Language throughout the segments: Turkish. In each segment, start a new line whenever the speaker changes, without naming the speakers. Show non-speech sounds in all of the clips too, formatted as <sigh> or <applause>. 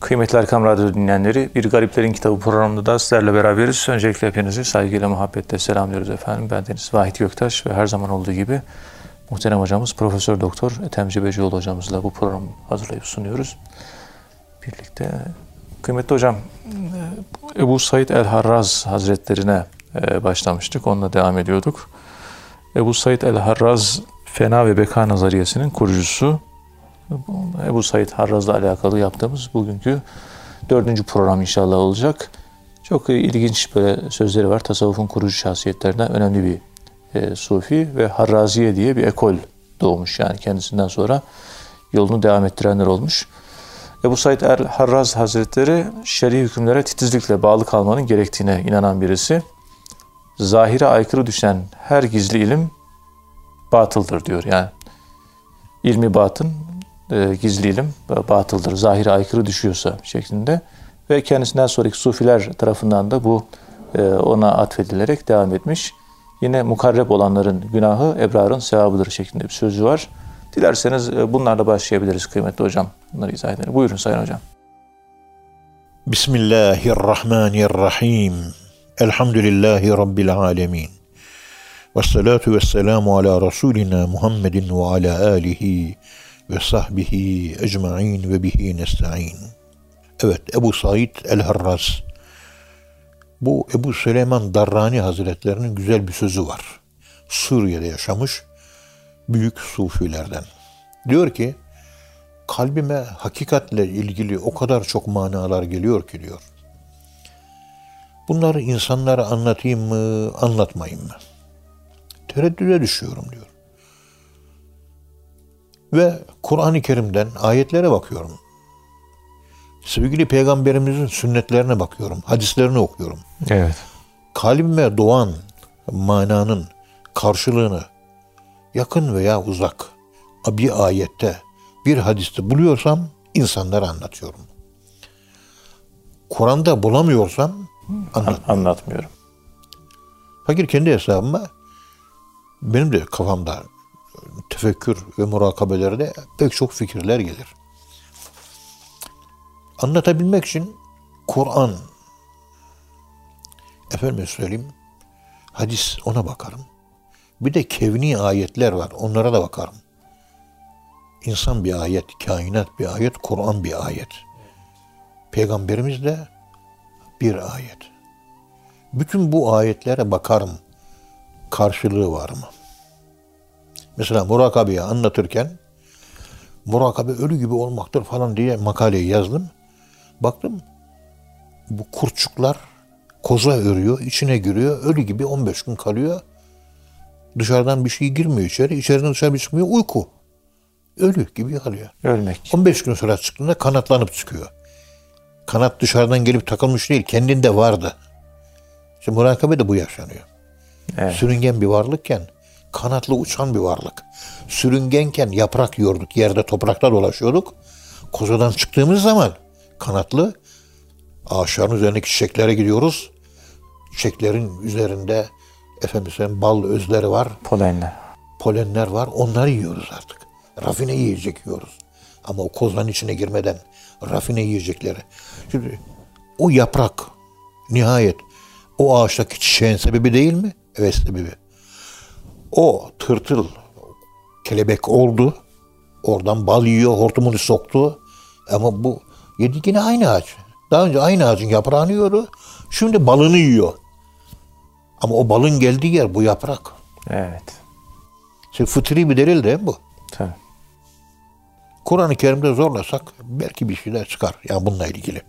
Kıymetli Erkam Radyo dinleyenleri, Bir Gariplerin Kitabı programında da sizlerle beraberiz. Öncelikle hepinizi saygıyla, muhabbetle selamlıyoruz efendim. Ben Deniz Vahit Göktaş ve her zaman olduğu gibi muhterem hocamız Profesör Doktor Ethem Cebecioğlu hocamızla bu programı hazırlayıp sunuyoruz. Birlikte kıymetli hocam Ebu Said el-Harraz Hazretlerine e, başlamıştık. Onunla devam ediyorduk. Ebu Said el-Harraz Fena ve Beka Nazariyesinin kurucusu. Ebu Said Harraz'la alakalı yaptığımız bugünkü dördüncü program inşallah olacak. Çok ilginç böyle sözleri var. Tasavvufun kurucu şahsiyetlerinden önemli bir e, sufi ve Harraziye diye bir ekol doğmuş. Yani kendisinden sonra yolunu devam ettirenler olmuş. Ebu Said el Harraz Hazretleri şer'i hükümlere titizlikle bağlı kalmanın gerektiğine inanan birisi. Zahire aykırı düşen her gizli ilim batıldır diyor. Yani ilmi batın, e, gizli ilim batıldır. Zahire aykırı düşüyorsa şeklinde. Ve kendisinden sonraki sufiler tarafından da bu e, ona atfedilerek devam etmiş. Yine mukarreb olanların günahı ebrarın sevabıdır şeklinde bir sözü var. Dilerseniz e, bunlarla başlayabiliriz kıymetli hocam. Bunları izah edelim. Buyurun Sayın Hocam.
Bismillahirrahmanirrahim. Elhamdülillahi Rabbil alemin. Ve salatu ve selamu ala Resulina Muhammedin ve ala alihi ve sahbihi ecma'in ve bihi nesta'in. Evet Ebu Said el-Harraz. Bu Ebu Süleyman Darrani Hazretlerinin güzel bir sözü var. Suriye'de yaşamış büyük sufilerden. Diyor ki kalbime hakikatle ilgili o kadar çok manalar geliyor ki diyor. Bunları insanlara anlatayım mı, anlatmayayım mı? Tereddüde düşüyorum diyor. Ve Kur'an-ı Kerim'den ayetlere bakıyorum. Sevgili Peygamberimizin sünnetlerine bakıyorum, hadislerini okuyorum.
Evet.
Kalbime doğan mananın karşılığını yakın veya uzak bir ayette, bir hadiste buluyorsam insanlara anlatıyorum. Kur'an'da bulamıyorsam
anlatmıyorum. anlatmıyorum.
Fakir kendi hesabıma benim de kafamda tefekkür ve murakabelerde pek çok fikirler gelir. Anlatabilmek için Kur'an, efendim söyleyeyim, hadis ona bakarım. Bir de kevni ayetler var. Onlara da bakarım. İnsan bir ayet, kainat bir ayet, Kur'an bir ayet. Peygamberimiz de bir ayet. Bütün bu ayetlere bakarım. Karşılığı var mı? Mesela murakabeyi anlatırken murakabe ölü gibi olmaktır falan diye makaleyi yazdım. Baktım bu kurtçuklar koza örüyor, içine giriyor, ölü gibi 15 gün kalıyor. Dışarıdan bir şey girmiyor içeri. İçeriden dışarı bir çıkmıyor. Uyku. Ölü gibi kalıyor.
Ölmek.
15 gün sonra çıktığında kanatlanıp çıkıyor. Kanat dışarıdan gelip takılmış değil. Kendinde vardı. İşte murakabe de bu yaşanıyor. Evet. Sürüngen bir varlıkken kanatlı uçan bir varlık. Sürüngenken yaprak yiyorduk. Yerde toprakta dolaşıyorduk. Kozadan çıktığımız zaman kanatlı ağaçların üzerindeki çiçeklere gidiyoruz. Çiçeklerin üzerinde efendim bal özleri var.
Polenler.
Polenler var. Onları yiyoruz artık. Rafine yiyecek yiyoruz. Ama o kozanın içine girmeden rafine yiyecekleri. Şimdi o yaprak nihayet o ağaçtaki çiçeğin sebebi değil mi? Evet sebebi. O tırtıl kelebek oldu. Oradan bal yiyor, hortumunu soktu. Ama bu yedi yine aynı ağaç. Daha önce aynı ağacın yaprağını yiyordu. Şimdi balını yiyor. Ama o balın geldiği yer bu yaprak.
Evet.
Şimdi fıtri bir delil de bu.
Tabii.
Kur'an-ı Kerim'de zorlasak belki bir şeyler çıkar. Yani bununla ilgili.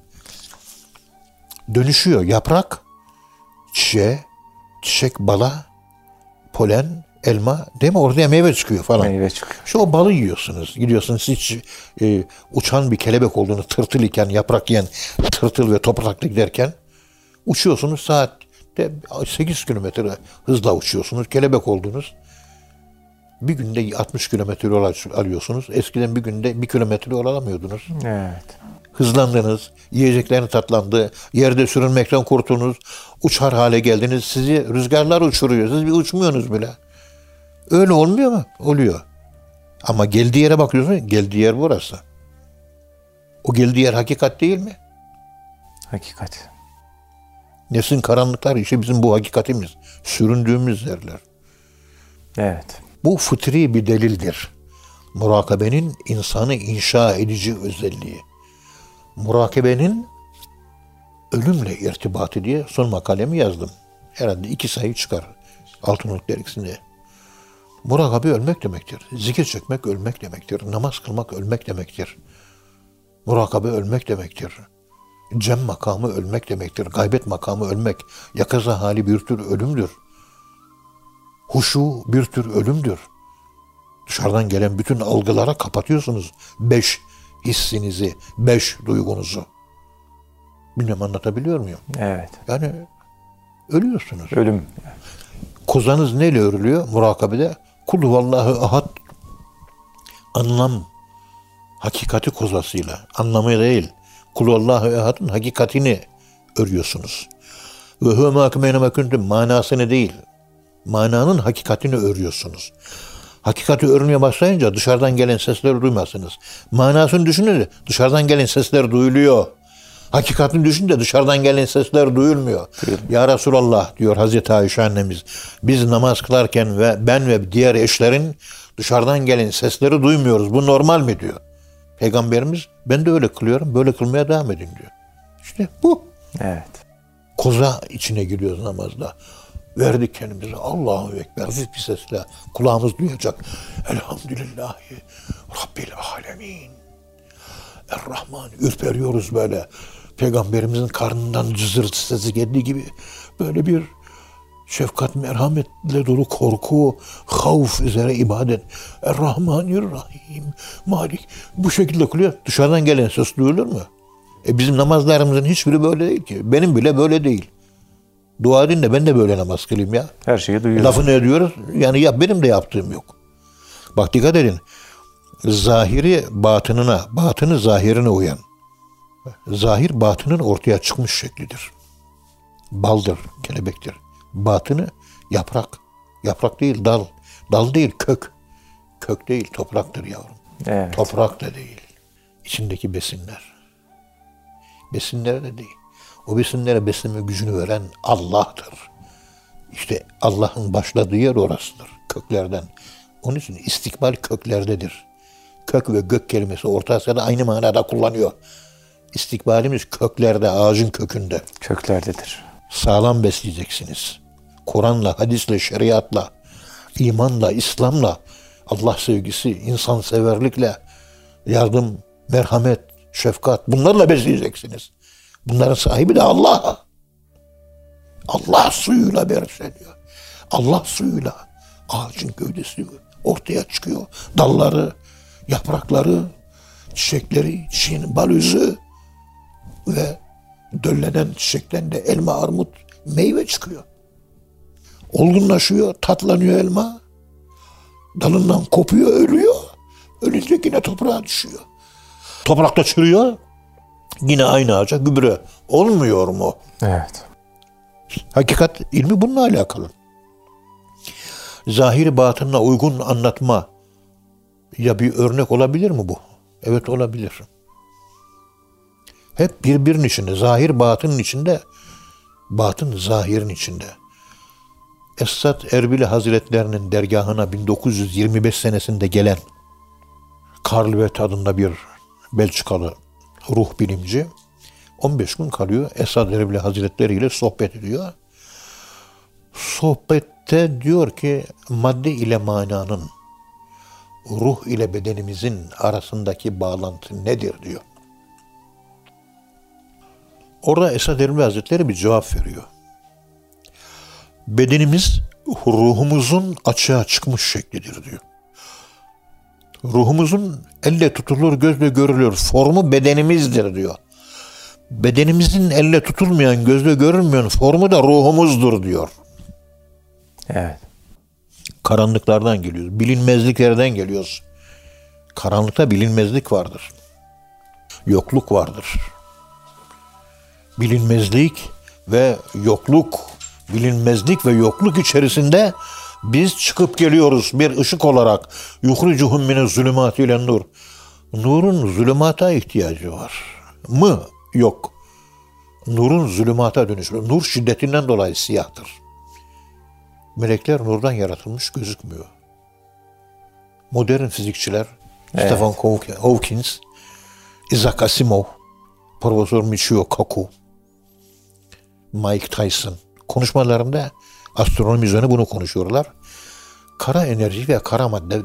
Dönüşüyor yaprak, çiçeğe, çiçek bala, polen, elma değil mi? Ortaya meyve çıkıyor falan.
Meyve çıkıyor.
Şu o balı yiyorsunuz. Gidiyorsunuz hiç e, uçan bir kelebek olduğunu tırtıl iken, yaprak yiyen tırtıl ve toprakta giderken uçuyorsunuz saat 8 kilometre hızla uçuyorsunuz. Kelebek oldunuz. Bir günde 60 kilometre yol alıyorsunuz. Eskiden bir günde bir kilometre yol alamıyordunuz.
Evet.
Hızlandınız. Yiyeceklerin tatlandı. Yerde sürünmekten kurtuldunuz. Uçar hale geldiniz. Sizi rüzgarlar uçuruyor. Siz bir uçmuyorsunuz bile. Öyle olmuyor mu? Oluyor. Ama geldiği yere bakıyorsun. Geldiği yer burası. O geldiği yer hakikat değil mi?
Hakikat.
Nefsin karanlıklar işte bizim bu hakikatimiz. Süründüğümüz yerler.
Evet.
Bu fıtri bir delildir. Murakabenin insanı inşa edici özelliği. Murakabenin ölümle irtibatı diye son makalemi yazdım. Herhalde iki sayı çıkar Altınoluk dergisinde. Murakabe ölmek demektir. Zikir çekmek ölmek demektir. Namaz kılmak ölmek demektir. Murakabe ölmek demektir. Cem makamı ölmek demektir. Gaybet makamı ölmek. Yakaza hali bir tür ölümdür. Huşu bir tür ölümdür. Dışarıdan gelen bütün algılara kapatıyorsunuz. Beş hissinizi, beş duygunuzu. Bilmem anlatabiliyor muyum?
Evet.
Yani ölüyorsunuz.
Ölüm.
Kozanız neyle örülüyor murakabede? Kul huvallahu ahad anlam hakikati kozasıyla anlamı değil. Kul huvallahu ahadın hakikatini örüyorsunuz. Ve huve mahkumeyne mekuntum manasını değil. Mananın hakikatini örüyorsunuz. Hakikati örmeye başlayınca dışarıdan gelen sesleri duymazsınız. Manasını düşünün dışarıdan gelen sesler duyuluyor. Hakikatini düşünün de dışarıdan gelen sesler duyulmuyor. Ya Resulallah diyor Hazreti Ayşe annemiz. Biz namaz kılarken ve ben ve diğer eşlerin dışarıdan gelen sesleri duymuyoruz. Bu normal mi diyor. Peygamberimiz ben de öyle kılıyorum. Böyle kılmaya devam edin diyor. İşte bu
Evet.
koza içine giriyoruz namazda. Verdik kendimize Allahu Ekber hafif bir sesle kulağımız duyacak. Elhamdülillahi Rabbil Alemin. Er-Rahman ürperiyoruz böyle. Peygamberimizin karnından cızırtı sesi geldiği gibi böyle bir şefkat, merhametle dolu korku, havf üzere ibadet. Er-Rahmanir-Rahim, Malik. Bu şekilde kılıyor. Dışarıdan gelen ses duyulur mu? E bizim namazlarımızın hiçbiri böyle değil ki. Benim bile böyle değil. Dua edin de ben de böyle namaz kılayım ya.
Her şeyi duyuyoruz.
Lafını ediyoruz. Yani ya benim de yaptığım yok. Bak dikkat edin. Zahiri batınına, batını zahirine uyan. Zahir batının ortaya çıkmış şeklidir. Baldır, kelebektir. Batını yaprak. Yaprak değil dal. Dal değil kök. Kök değil topraktır yavrum.
Evet.
Toprak da değil. İçindeki besinler. Besinler de değil. O besinlere besleme gücünü veren Allah'tır. İşte Allah'ın başladığı yer orasıdır. Köklerden. Onun için istikbal köklerdedir. Kök ve gök kelimesi Orta Asya'da aynı manada kullanıyor. İstikbalimiz köklerde, ağacın kökünde.
Köklerdedir.
Sağlam besleyeceksiniz. Kur'an'la, hadisle, şeriatla, imanla, İslam'la, Allah sevgisi, insanseverlikle, yardım, merhamet, şefkat bunlarla besleyeceksiniz. Bunların sahibi de Allah. Allah suyuyla besleniyor. Allah suyuyla ağacın gövdesi ortaya çıkıyor. Dalları, yaprakları, çiçekleri, çiçeğin bal yüzü ve döllenen çiçekten de elma, armut, meyve çıkıyor. Olgunlaşıyor, tatlanıyor elma. Dalından kopuyor, ölüyor. Ölünce yine toprağa düşüyor. Toprakta çürüyor. Yine aynı ağaca gübre. Olmuyor mu?
Evet.
Hakikat ilmi bununla alakalı. Zahiri batınına uygun anlatma ya bir örnek olabilir mi bu? Evet olabilir. Hep birbirinin içinde. Zahir batının içinde. Batın zahirin içinde. Esad Erbil Hazretlerinin dergahına 1925 senesinde gelen Karlvet adında bir Belçikalı ruh bilimci 15 gün kalıyor. Esad Erbil Hazretleri ile sohbet ediyor. Sohbette diyor ki madde ile mananın ruh ile bedenimizin arasındaki bağlantı nedir diyor. Orada Esad Erbil Hazretleri bir cevap veriyor. Bedenimiz ruhumuzun açığa çıkmış şeklidir diyor. Ruhumuzun elle tutulur, gözle görülür formu bedenimizdir diyor. Bedenimizin elle tutulmayan, gözle görülmeyen formu da ruhumuzdur diyor.
Evet.
Karanlıklardan geliyoruz. Bilinmezliklerden geliyoruz. Karanlıkta bilinmezlik vardır. Yokluk vardır. Bilinmezlik ve yokluk, bilinmezlik ve yokluk içerisinde biz çıkıp geliyoruz bir ışık olarak. Yuhricuhum mine zulümati ile nur. Nurun zulümata ihtiyacı var mı? Yok. Nurun zulümata dönüşü. Nur şiddetinden dolayı siyahtır. Melekler nurdan yaratılmış gözükmüyor. Modern fizikçiler
Evet.
Stephen Hawkins, Isaac Asimov, Profesör Michio Kaku, Mike Tyson konuşmalarında astronomi üzerine bunu konuşuyorlar. Kara enerji ve kara madde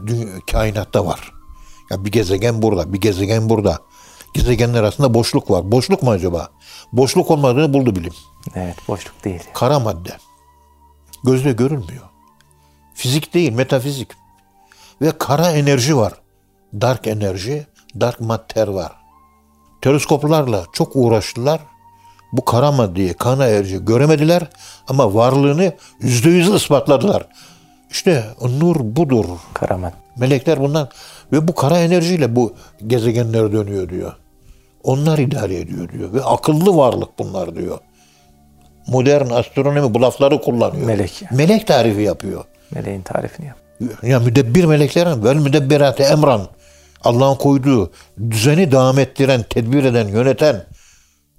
kainatta var. Ya bir gezegen burada, bir gezegen burada. Gezegenler arasında boşluk var. Boşluk mu acaba? Boşluk olmadığını buldu bilim.
Evet boşluk değil.
Kara madde. Gözle görülmüyor. Fizik değil, metafizik. Ve kara enerji var. Dark enerji, dark matter var. Teleskoplarla çok uğraştılar. Bu kara maddeyi, kara enerji göremediler ama varlığını yüzde yüz ispatladılar. İşte nur budur.
Karaman.
Melekler bundan ve bu kara enerjiyle bu gezegenler dönüyor diyor. Onlar idare ediyor diyor ve akıllı varlık bunlar diyor. Modern astronomi bu lafları kullanıyor.
Melek.
Melek tarifi yapıyor.
Meleğin tarifini yap.
Ya müdebbir meleklerin vel müdebbirat emran. Allah'ın koyduğu düzeni devam ettiren, tedbir eden, yöneten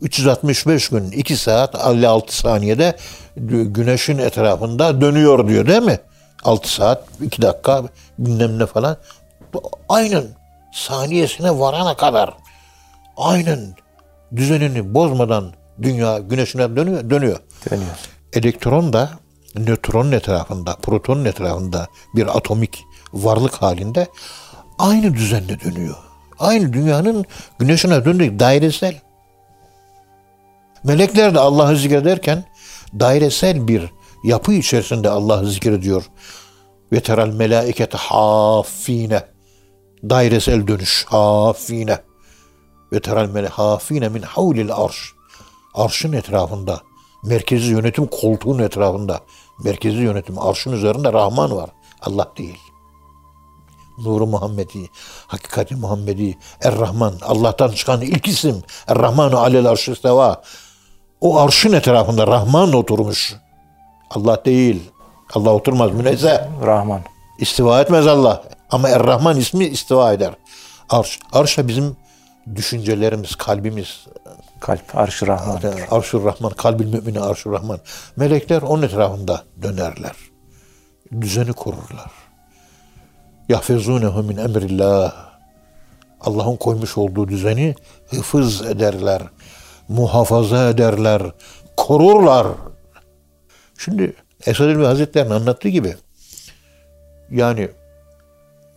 365 gün 2 saat 56 saniyede gü- güneşin etrafında dönüyor diyor değil mi? 6 saat 2 dakika bilmem ne falan. Aynen saniyesine varana kadar aynen düzenini bozmadan dünya güneşine dönüyor. dönüyor
Dönüyor.
elektron da nötronun etrafında, protonun etrafında bir atomik varlık halinde aynı düzenle dönüyor. Aynı dünyanın güneşine döndüğü dairesel. Melekler de Allah'ı zikrederken dairesel bir yapı içerisinde Allah'ı zikrediyor. Ve teral melaikete hafine. Dairesel dönüş hafine. Ve teral mele hafine min havlil arş. Arşın etrafında. Merkezi yönetim koltuğun etrafında. Merkezi yönetim arşın üzerinde Rahman var. Allah değil. Nuru Muhammedi, hakikati Muhammedi, Er-Rahman, Allah'tan çıkan ilk isim. Er-Rahmanu alel arşı isteva. O arşın etrafında Rahman oturmuş. Allah değil. Allah oturmaz münezzeh.
Rahman.
İstiva etmez Allah. Ama Er-Rahman ismi istiva eder. Arş. Arşa bizim düşüncelerimiz, kalbimiz,
Kalp. Arş-ı Rahman.
Arşur Rahman, kalbil mümini Arşur Rahman. Melekler onun etrafında dönerler. Düzeni korurlar. Yahfezunehu min emrillah. Allah'ın koymuş olduğu düzeni hıfız ederler. Muhafaza ederler. Korurlar. Şimdi Esad Elbi Hazretleri'nin anlattığı gibi yani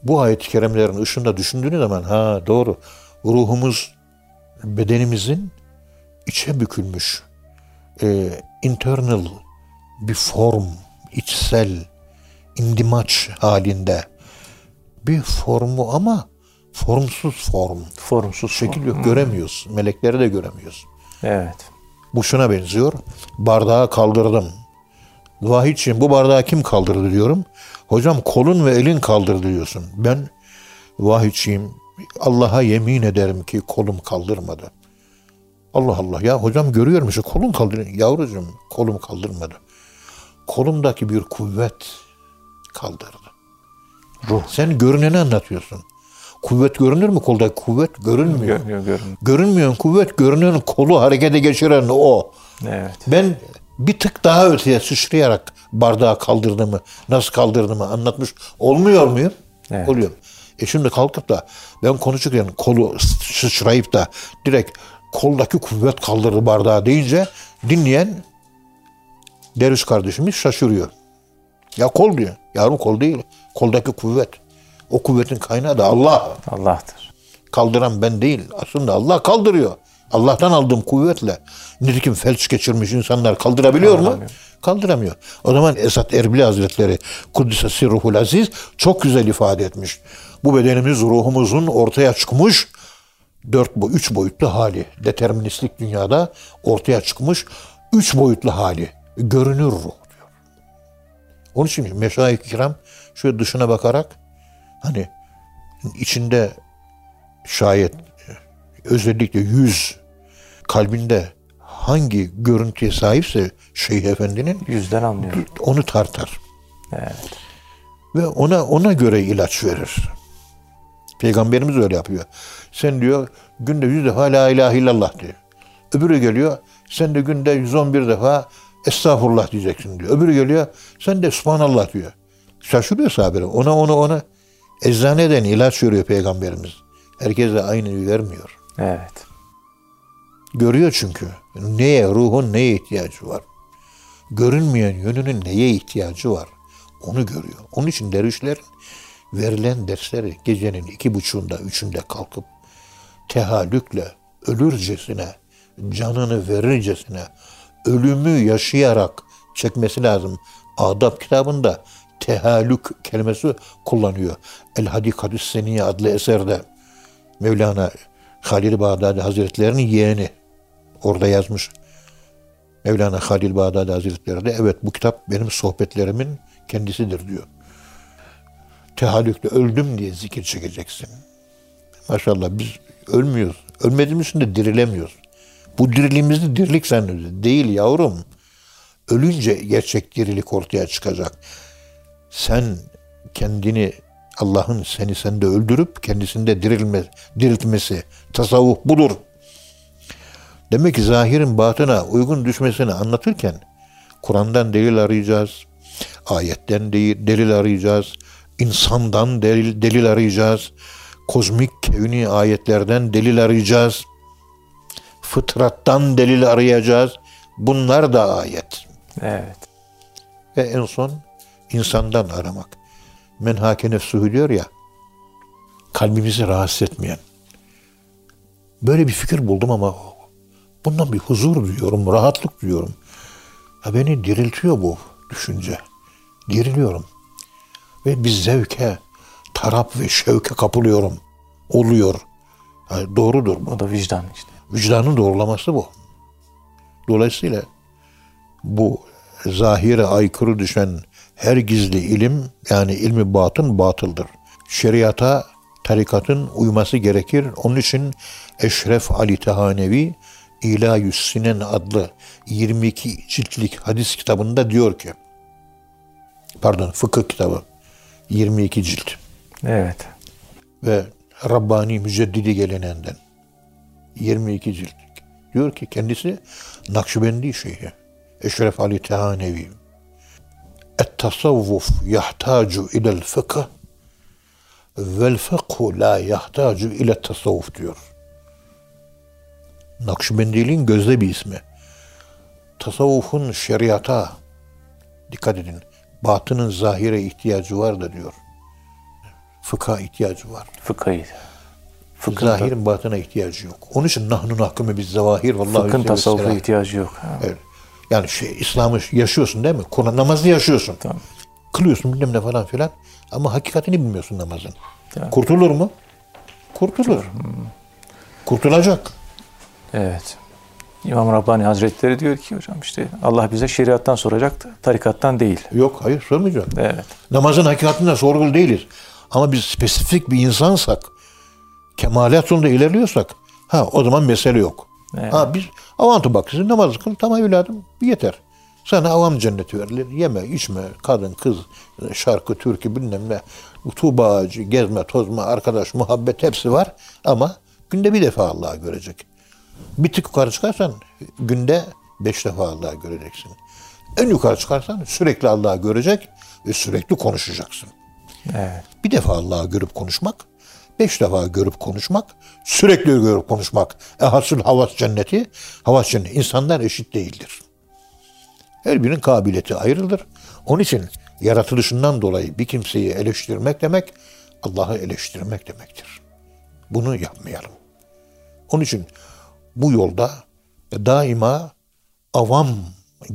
bu ayet-i kerimlerin ışığında düşündüğünüz zaman ha doğru ruhumuz bedenimizin içe bükülmüş e, internal bir form, içsel indimaç halinde bir formu ama formsuz form.
Formsuz.
Şekil yok, göremiyoruz. Melekleri de göremiyoruz.
Evet.
Bu şuna benziyor. Bardağı kaldırdım. Vahidciğim bu bardağı kim kaldırdı diyorum. Hocam kolun ve elin kaldırdı diyorsun. Ben Vahidciğim Allah'a yemin ederim ki kolum kaldırmadı. Allah Allah ya hocam görüyor musun? Kolum kaldırıyor. Yavrucuğum kolum kaldırmadı. Kolumdaki bir kuvvet kaldırdı.
Ruh.
Sen görüneni anlatıyorsun. Kuvvet görünür mü koldaki kuvvet? Görünmüyor.
Görünüyor, görünüyor.
Görünmeyen kuvvet, görünen kolu harekete geçiren o.
Evet.
Ben bir tık daha öteye sıçrayarak bardağı kaldırdığımı, nasıl kaldırdığımı anlatmış olmuyor muyum?
Evet.
Oluyor. E şimdi kalkıp da ben konuşurken kolu sıçrayıp da direkt koldaki kuvvet kaldırdı bardağı deyince dinleyen Derviş kardeşimiz şaşırıyor. Ya kol diyor. Yavrum kol değil. Koldaki kuvvet. O kuvvetin kaynağı da Allah.
Allah'tır.
Kaldıran ben değil. Aslında Allah kaldırıyor. Allah'tan aldığım kuvvetle. Nitekim felç geçirmiş insanlar kaldırabiliyor mu?
Kaldıramıyor.
O zaman Esat Erbili Hazretleri Kuddisesi Ruhul Aziz çok güzel ifade etmiş. Bu bedenimiz ruhumuzun ortaya çıkmış dört bu üç boyutlu hali. Deterministik dünyada ortaya çıkmış üç boyutlu hali. Görünür ruh diyor. Onun için meşayih kiram şöyle dışına bakarak hani içinde şayet özellikle yüz kalbinde hangi görüntüye sahipse Şeyh Efendi'nin
Yüzden anlıyor.
onu tartar
Evet.
ve ona ona göre ilaç verir. Peygamberimiz öyle yapıyor. Sen diyor günde yüz defa la ilahe illallah diyor. Öbürü geliyor sen de günde 111 defa estağfurullah diyeceksin diyor. Öbürü geliyor sen de subhanallah diyor. Şaşırıyor sahabeler. Ona ona ona eczaneden ilaç veriyor peygamberimiz. Herkese aynı vermiyor.
Evet.
Görüyor çünkü. Neye, ruhun neye ihtiyacı var? Görünmeyen yönünün neye ihtiyacı var? Onu görüyor. Onun için dervişlerin verilen dersleri gecenin iki buçuğunda, üçünde kalkıp tehallükle, ölürcesine, canını verircesine, ölümü yaşayarak çekmesi lazım. Adab kitabında tehallük kelimesi kullanıyor. El Hadikatü Seniye adlı eserde Mevlana Halil Bağdadi Hazretleri'nin yeğeni orada yazmış. Mevlana Halil Bağdadi Hazretleri de evet bu kitap benim sohbetlerimin kendisidir diyor. Tehallükle öldüm diye zikir çekeceksin. Maşallah biz ölmüyoruz. Ölmediğimiz için de dirilemiyoruz. Bu diriliğimizi dirilik zannediyoruz. Değil yavrum. Ölünce gerçek dirilik ortaya çıkacak. Sen kendini Allah'ın seni sende öldürüp kendisinde dirilme, diriltmesi, tasavvuf budur. Demek ki zahirin batına uygun düşmesini anlatırken Kur'an'dan delil arayacağız, ayetten delil arayacağız, insandan delil, delil arayacağız, kozmik kevni ayetlerden delil arayacağız, fıtrattan delil arayacağız. Bunlar da ayet.
Evet.
Ve en son insandan aramak. Menhake nefsuhu diyor ya, kalbimizi rahatsız etmeyen. Böyle bir fikir buldum ama bundan bir huzur duyuyorum, rahatlık duyuyorum. Ya beni diriltiyor bu düşünce. Diriliyorum. Ve bir zevke, tarap ve şevke kapılıyorum. Oluyor. Yani doğrudur bu.
O da vicdan işte.
Vicdanın doğrulaması bu. Dolayısıyla bu zahire aykırı düşen her gizli ilim yani ilmi batın batıldır. Şeriata tarikatın uyması gerekir. Onun için Eşref Ali Tehanevi İlayüs Sinen adlı 22 ciltlik hadis kitabında diyor ki pardon fıkıh kitabı 22 cilt
Evet.
ve Rabbani Müceddidi geleneğinden 22 cilt diyor ki kendisi Nakşibendi şeyhi Eşref Ali Tehanevi التصوف يحتاج إلى الفقه والفقه لا يحتاج إلى التصوف diyor. Nakşibendiliğin gözde bir ismi. Tasavvufun şeriata dikkat edin. Batının zahire ihtiyacı var da diyor. Fıkha ihtiyacı var.
Fıkhı. Fıkhın,
Zahirin batına ihtiyacı yok. Onun için nahnu nahkıme biz zavahir vallahi
fıkhın
yüce ve
tasavvufa
selam.
ihtiyacı yok. Ha.
Evet. Yani şey, İslam'ı yaşıyorsun değil mi? Kur'an namazı yaşıyorsun.
Tamam.
Kılıyorsun bilmem ne falan filan. Ama hakikatini bilmiyorsun namazın.
Tamam.
Kurtulur mu? Kurtulur. Kurtulacak.
Evet. İmam Rabbani Hazretleri diyor ki hocam işte Allah bize şeriattan soracak da tarikattan değil.
Yok hayır sormayacağım.
Evet.
Namazın hakikatinden sorgulu değiliz. Ama biz spesifik bir insansak, kemalat yolunda ilerliyorsak, ha o zaman mesele yok.
Evet.
Ha biz avantı bakıyorsun namazı kıl tamam evladım yeter. Sana avam cenneti verilir. Yeme, içme, kadın, kız, şarkı, türkü bilmem ne. Tuğba ağacı, gezme, tozma, arkadaş, muhabbet hepsi var. Ama günde bir defa Allah'ı görecek. Bir tık yukarı çıkarsan günde beş defa Allah'ı göreceksin. En yukarı çıkarsan sürekli Allah'ı görecek ve sürekli konuşacaksın.
Evet.
Bir defa Allah'ı görüp konuşmak, beş defa görüp konuşmak, sürekli görüp konuşmak. E hasıl havas cenneti, havas cenneti. İnsanlar eşit değildir. Her birinin kabiliyeti ayrıdır. Onun için yaratılışından dolayı bir kimseyi eleştirmek demek, Allah'ı eleştirmek demektir. Bunu yapmayalım. Onun için bu yolda daima avam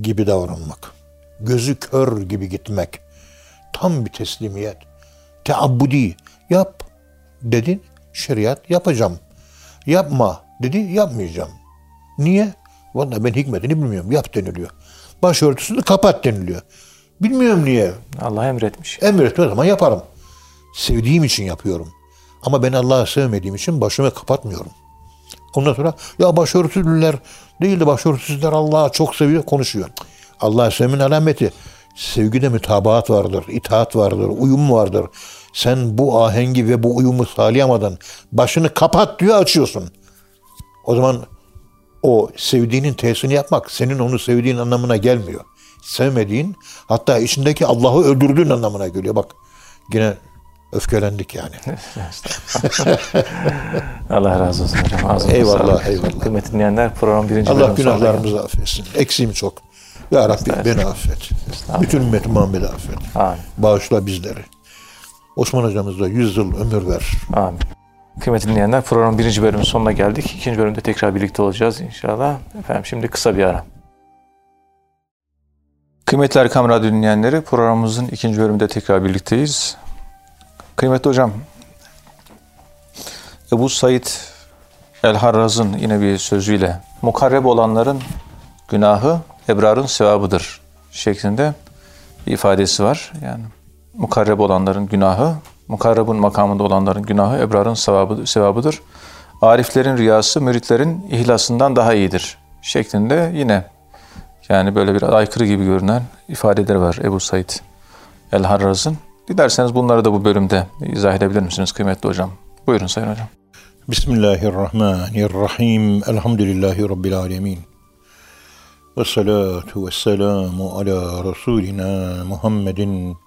gibi davranmak, gözü kör gibi gitmek, tam bir teslimiyet, teabbudi yap dedin şeriat yapacağım. Yapma dedi yapmayacağım. Niye? Vallahi ben hikmetini bilmiyorum. Yap deniliyor. Başörtüsünü kapat deniliyor. Bilmiyorum niye.
Allah emretmiş.
Emretme zaman yaparım. Sevdiğim için yapıyorum. Ama ben Allah'ı sevmediğim için başımı kapatmıyorum. Ondan sonra ya başörtülüler değil de başörtüsüzler Allah'ı çok seviyor konuşuyor. Allah'ı sevmenin alameti sevgide mütabaat vardır, itaat vardır, uyum vardır. Sen bu ahengi ve bu uyumu sağlayamadan başını kapat diyor açıyorsun. O zaman o sevdiğinin tesini yapmak senin onu sevdiğin anlamına gelmiyor. Sevmediğin hatta içindeki Allah'ı öldürdüğün anlamına geliyor. Bak yine öfkelendik yani. <laughs>
Allah razı olsun hocam. Ağzınıza
Eyvallah,
sağlık.
eyvallah.
Kıymetli dinleyenler program birinci
Allah günahlarımızı affetsin. Eksiğim çok. Ya Rabbi beni affet. Bütün ümmeti Muhammed'i affet.
Amin.
Bağışla bizleri. Osman hocamıza 100 yıl ömür ver.
Amin. Kıymetli dinleyenler programın birinci bölümün sonuna geldik. İkinci bölümde tekrar birlikte olacağız inşallah. Efendim şimdi kısa bir ara. Kıymetli Erkam Radyo dinleyenleri programımızın ikinci bölümünde tekrar birlikteyiz. Kıymetli hocam, Ebu Said El-Harraz'ın yine bir sözüyle mukarreb olanların günahı ebrarın sevabıdır şeklinde bir ifadesi var. Yani mukarreb olanların günahı, mukarrebun makamında olanların günahı ebrarın sevabı, sevabıdır. Ariflerin riyası müritlerin ihlasından daha iyidir şeklinde yine yani böyle bir aykırı gibi görünen ifadeler var Ebu Said El-Harraz'ın. Dilerseniz bunları da bu bölümde izah edebilir misiniz kıymetli hocam? Buyurun Sayın Hocam.
Bismillahirrahmanirrahim. Elhamdülillahi Rabbil alemin. Ve salatu ve selamu ala Resulina Muhammedin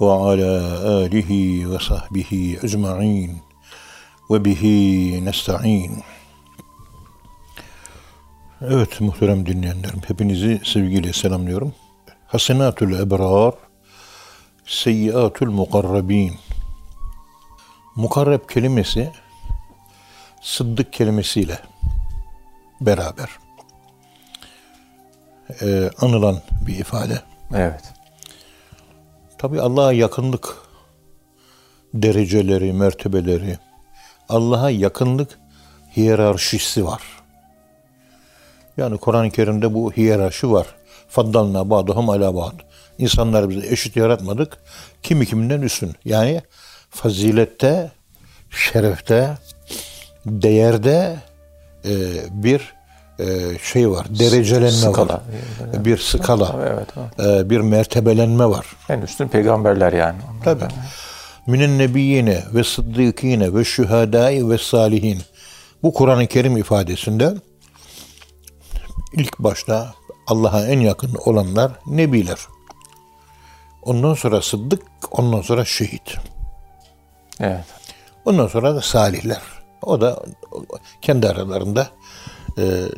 ve ala alihi ve sahbihi ecma'in ve bihi nesta'in. Evet muhterem dinleyenlerim, hepinizi sevgiyle selamlıyorum. Hasenatul ebrar, seyyiatul mukarrabin. Mukarreb kelimesi sıddık kelimesiyle beraber e, anılan bir ifade.
Evet.
Tabi Allah'a yakınlık dereceleri, mertebeleri, Allah'a yakınlık hiyerarşisi var. Yani Kur'an-ı Kerim'de bu hiyerarşi var. Faddalna ba'duhum ala ba'd. İnsanları bize eşit yaratmadık. Kimi kiminden üstün. Yani fazilette, şerefte, değerde e, bir şey var. Derecelenme
Skala.
var. Bir skala.
Evet. evet.
e, bir mertebelenme var.
En üstün peygamberler yani.
Tabi. Minin nebiyyine ve sıddıkine ve şühedai ve salihin. Bu Kur'an-ı Kerim ifadesinde ilk başta Allah'a en yakın olanlar nebiler. Ondan sonra sıddık, ondan sonra şehit.
Evet.
Ondan sonra da salihler. O da kendi aralarında e,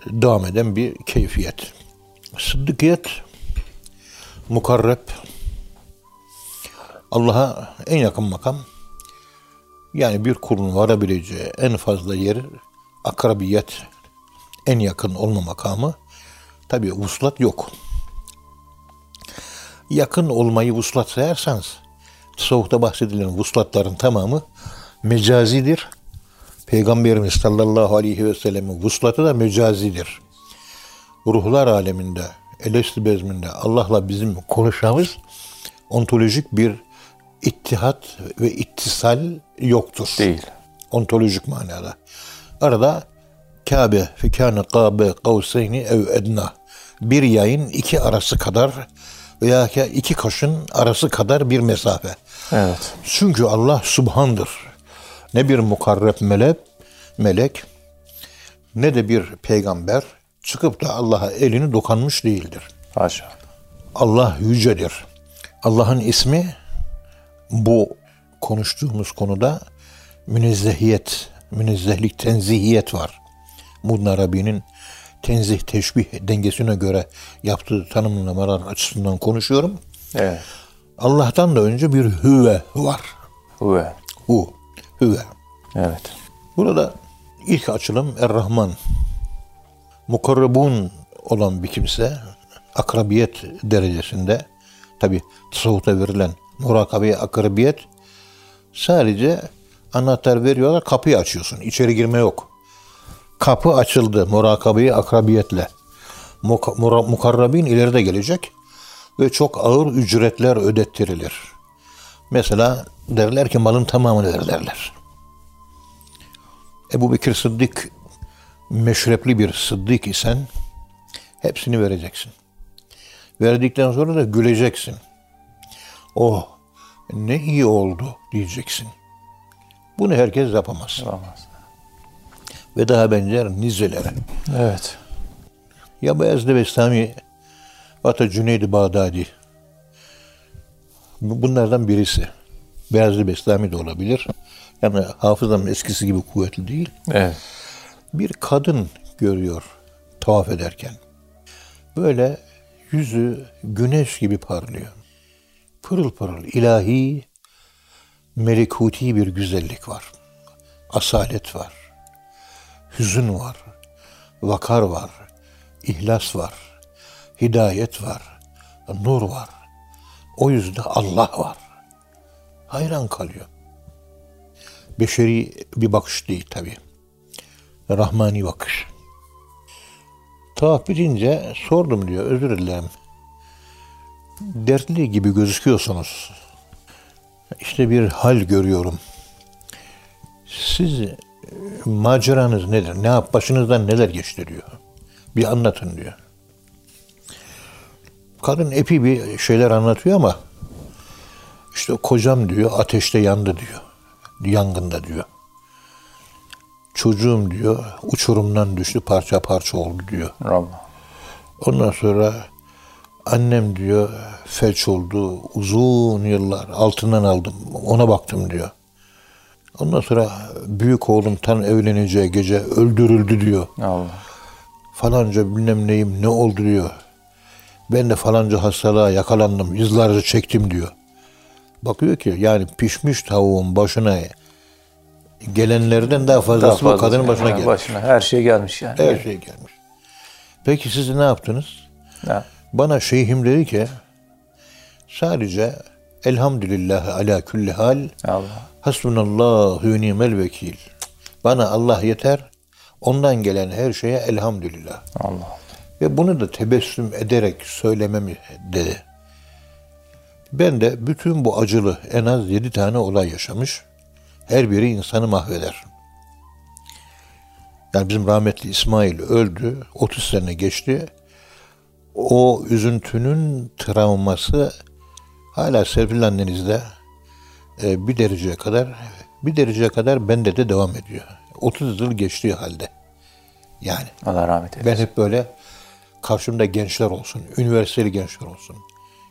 devam eden bir keyfiyet. Sıddıkiyet, mukarreb, Allah'a en yakın makam, yani bir kulun varabileceği en fazla yer akrabiyet, en yakın olma makamı. Tabi vuslat yok. Yakın olmayı vuslat sayarsanız, tasavvufta bahsedilen vuslatların tamamı mecazidir. Peygamberimiz sallallahu aleyhi ve sellem'in vuslatı da mecazidir. Ruhlar aleminde, elesti bezminde Allah'la bizim konuşmamız ontolojik bir ittihat ve ittisal yoktur.
Değil.
Ontolojik manada. Arada Kabe fikâne kâbe kavseyni ev edna. Bir yayın iki arası kadar veya iki kaşın arası kadar bir mesafe.
Evet.
Çünkü Allah subhandır. Ne bir mukarreb melek, melek ne de bir peygamber çıkıp da Allah'a elini dokanmış değildir.
Haşa.
Allah yücedir. Allah'ın ismi bu konuştuğumuz konuda münezzehiyet, münezzehlik, tenzihiyet var. Mudn Arabi'nin tenzih, teşbih dengesine göre yaptığı tanımlamalar açısından konuşuyorum.
Evet.
Allah'tan da önce bir hüve var.
Huve.
Hu, hüve.
Evet.
Burada ilk açılım Er-Rahman. Mukarrabun olan bir kimse akrabiyet derecesinde tabi tasavvufta verilen murakabe akrabiyet sadece anahtar veriyorlar kapıyı açıyorsun. İçeri girme yok. Kapı açıldı murakabeyi akrabiyetle. Muk- mukarrabin ileride gelecek ve çok ağır ücretler ödettirilir. Mesela derler ki malın tamamını ver derler. Ebu Bekir Sıddık meşrepli bir sıddık isen hepsini vereceksin. Verdikten sonra da güleceksin. Oh ne iyi oldu diyeceksin. Bunu herkes yapamaz.
Olamaz.
Ve daha benzer nizelere.
Evet.
Ya Beyazıt Bestami, Ata Cüneydi Bağdadi. Bu- Bunlardan birisi. Beyazıt Bestami de olabilir. Yani hafızam eskisi gibi kuvvetli değil.
Evet.
bir kadın görüyor tavaf ederken. Böyle yüzü güneş gibi parlıyor. Pırıl pırıl ilahi, melekuti bir güzellik var. Asalet var. Hüzün var. Vakar var. ihlas var. Hidayet var. Nur var. O yüzde Allah var. Hayran kalıyor. Beşeri bir bakış değil tabii. Rahmani bakış. Tavaf bitince sordum diyor, özür dilerim. Dertli gibi gözüküyorsunuz. İşte bir hal görüyorum. Siz e, maceranız nedir? Ne yap, başınızdan neler geçti diyor. Bir anlatın diyor. Kadın epi bir şeyler anlatıyor ama işte kocam diyor ateşte yandı diyor. Yangında diyor. Çocuğum diyor uçurumdan düştü parça parça oldu diyor.
Allah.
Ondan sonra annem diyor felç oldu uzun yıllar altından aldım ona baktım diyor. Ondan sonra büyük oğlum tam evleneceği gece öldürüldü diyor.
Allah.
Falanca bilmem neyim ne oldu diyor. Ben de falanca hastalığa yakalandım yıllarca çektim diyor. Bakıyor ki yani pişmiş tavuğun başına gelenlerden daha fazlası
Daha
bu kadının başına
Yani
gelmiş.
Başına her şey gelmiş yani.
Her şey gelmiş. Peki siz ne yaptınız?
Ha.
Bana şeyhim dedi ki sadece elhamdülillah ala kulli hal
Allah.
hasbunallahu ve ni'mel vekil. Bana Allah yeter. Ondan gelen her şeye elhamdülillah.
Allah.
Ve bunu da tebessüm ederek söylememi dedi. Ben de bütün bu acılı en az yedi tane olay yaşamış. Her biri insanı mahveder. Yani bizim rahmetli İsmail öldü. 30 sene geçti. O üzüntünün travması hala Serpil annenizde e, bir dereceye kadar bir dereceye kadar bende de devam ediyor. 30 yıl geçtiği halde. Yani
Allah rahmet eylesin.
ben hep böyle karşımda gençler olsun, üniversiteli gençler olsun.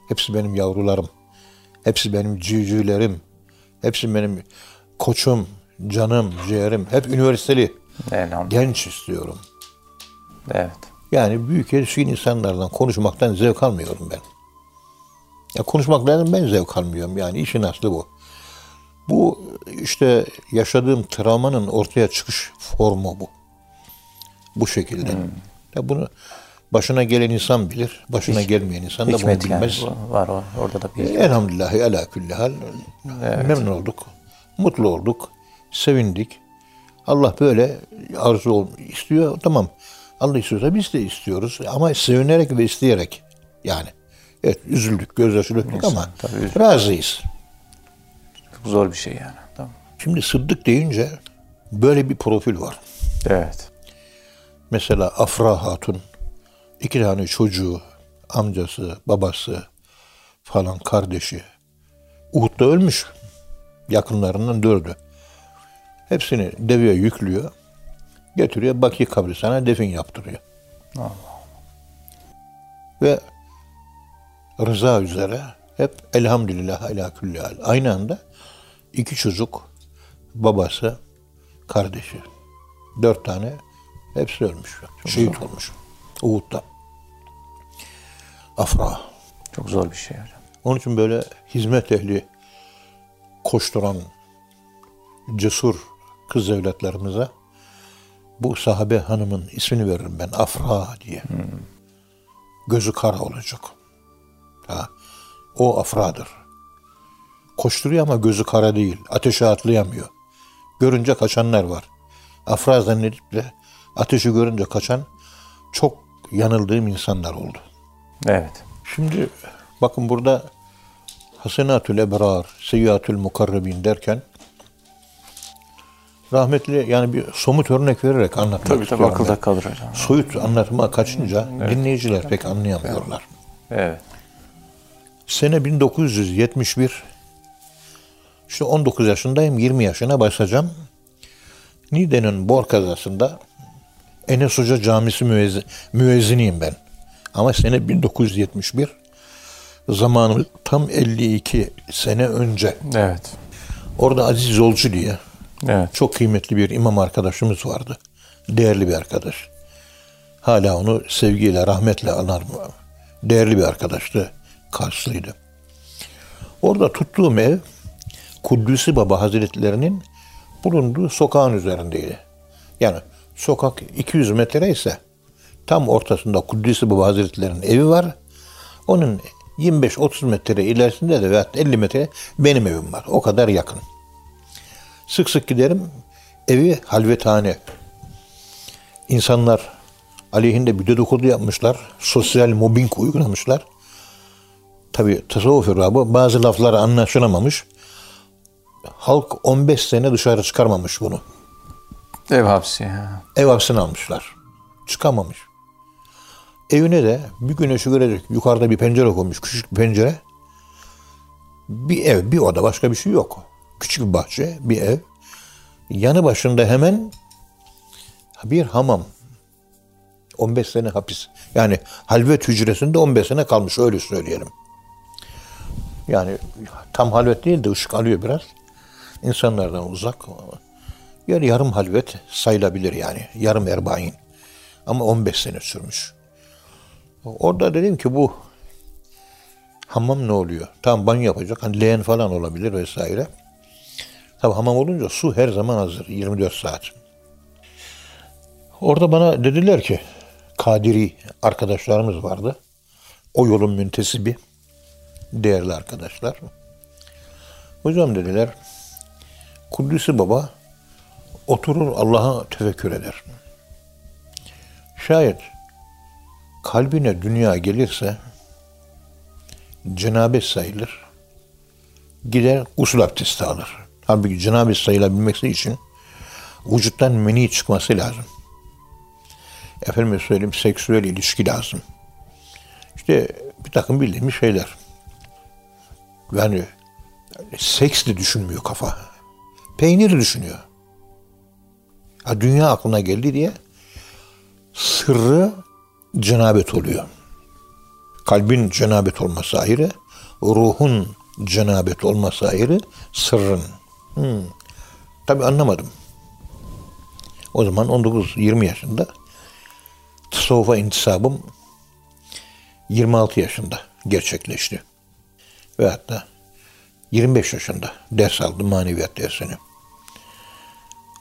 Hepsi benim yavrularım. Hepsi benim civcivlerim. Hepsi benim koçum, canım, ciğerim. Hep üniversiteli.
Elhamdülillah.
Genç istiyorum.
Evet.
Yani büyük yetişkin insanlardan konuşmaktan zevk almıyorum ben. Ya konuşmaktan ben zevk almıyorum. Yani işin aslı bu. Bu işte yaşadığım travmanın ortaya çıkış formu bu. Bu şekilde. Ya bunu başına gelen insan bilir, başına gelmeyen insan da bunu
yani.
bilmez.
Bu- Var var. Orada da bir
Elhamdülillah ala külli hal. Memnun olduk. Mutlu olduk. Sevindik. Allah böyle arzu istiyor. Tamam. Allah istiyorsa biz de istiyoruz. Ama sevinerek ve isteyerek. Yani. Evet üzüldük, gözyaşı döktük ama
tabii
razıyız.
Çok zor bir şey yani. Tamam.
Şimdi Sıddık deyince böyle bir profil var.
Evet.
Mesela Afra Hatun, iki tane çocuğu, amcası, babası falan kardeşi. Uhud'da ölmüş. Yakınlarından dördü. Hepsini deveye yüklüyor. Getiriyor Baki kabristan'a defin yaptırıyor. Ve rıza üzere hep elhamdülillah ala külli hal. Aynı anda iki çocuk, babası, kardeşi. Dört tane hepsi ölmüş. Şehit olmuş. Uhud'da. Afra.
Çok zor bir şey hocam.
Onun için böyle hizmet ehli koşturan cesur kız evlatlarımıza bu sahabe hanımın ismini veririm ben Afra diye. Gözü kara olacak. Ha. O Afra'dır. Koşturuyor ama gözü kara değil. Ateşe atlayamıyor. Görünce kaçanlar var. Afra zannedip de ateşi görünce kaçan çok yanıldığım insanlar oldu.
Evet.
Şimdi bakın burada Hasenatül Ebrar, Seyyiatül Mukarrebin derken rahmetli yani bir somut örnek vererek anlatmak
Tabii tabii akılda
ben.
kalır hocam.
Soyut anlatıma kaçınca dinleyiciler pek anlayamıyorlar.
Evet.
Sene 1971 İşte 19 yaşındayım, 20 yaşına başlayacağım. Niğde'nin Bor kazasında Enes Hoca Camisi müezzi, müezziniyim ben. Ama sene 1971. Zamanı tam 52 sene önce.
Evet.
Orada Aziz Yolcu diye
Evet.
çok kıymetli bir imam arkadaşımız vardı. Değerli bir arkadaş. Hala onu sevgiyle, rahmetle anarım. Değerli bir arkadaştı. Karslıydı. Orada tuttuğum ev Kudüs'ü Baba Hazretlerinin bulunduğu sokağın üzerindeydi. Yani sokak 200 metre ise tam ortasında Kudüs'ü Baba Hazretleri'nin evi var. Onun 25-30 metre ilerisinde de veya 50 metre benim evim var. O kadar yakın. Sık sık giderim. Evi halvethane. İnsanlar aleyhinde bir dedikodu yapmışlar. Sosyal mobbing uygulamışlar. Tabi tasavvuf irabı bazı lafları anlaşılamamış. Halk 15 sene dışarı çıkarmamış bunu.
Ev hapsi. ha.
Ev hapsine almışlar. Çıkamamış. Evine de bir güneşi görecek yukarıda bir pencere koymuş. Küçük bir pencere. Bir ev, bir oda başka bir şey yok. Küçük bir bahçe, bir ev. Yanı başında hemen bir hamam. 15 sene hapis. Yani halvet hücresinde 15 sene kalmış öyle söyleyelim. Yani tam halvet değil de ışık alıyor biraz. İnsanlardan uzak. Yani yarım halvet sayılabilir yani. Yarım erbain. Ama 15 sene sürmüş. Orada dedim ki bu hamam ne oluyor? Tam banyo yapacak. Hani leğen falan olabilir vesaire. Tabi hamam olunca su her zaman hazır. 24 saat. Orada bana dediler ki Kadiri arkadaşlarımız vardı. O yolun müntesibi. Değerli arkadaşlar. Hocam dediler Kudüs'ü Baba oturur Allah'a tefekkür eder. Şayet kalbine dünya gelirse cenabet sayılır. Gider usul abdesti alır. Halbuki cenabet sayılabilmesi için vücuttan meni çıkması lazım. Efendim söyleyeyim seksüel ilişki lazım. İşte bir takım bildiğimiz şeyler. Yani seks de düşünmüyor kafa. Peynir düşünüyor. Ha, dünya aklına geldi diye sırrı cenabet oluyor. Kalbin cenabet olması ayrı, ruhun cenabet olması ayrı, sırrın. Hmm. Tabi anlamadım. O zaman 19-20 yaşında tasavvufa intisabım 26 yaşında gerçekleşti. Ve hatta 25 yaşında ders aldım maneviyat dersini.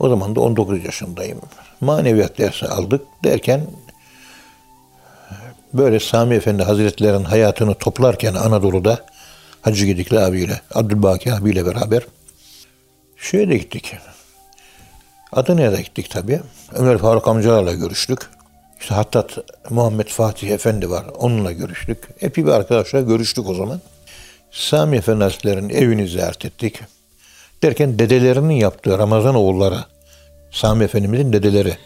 O zaman da 19 yaşındayım. Maneviyat dersi aldık derken böyle Sami Efendi Hazretleri'nin hayatını toplarken Anadolu'da Hacı Gedikli abiyle, Abdülbaki abiyle beraber şeye de gittik. Adana'ya da gittik tabii. Ömer Faruk amcalarla görüştük. İşte hatta Muhammed Fatih Efendi var. Onunla görüştük. Epey bir arkadaşla görüştük o zaman. Sami Efendi Hazretleri'nin evini ziyaret ettik. Derken dedelerinin yaptığı Ramazan oğulları, Sami Efendimizin dedeleri,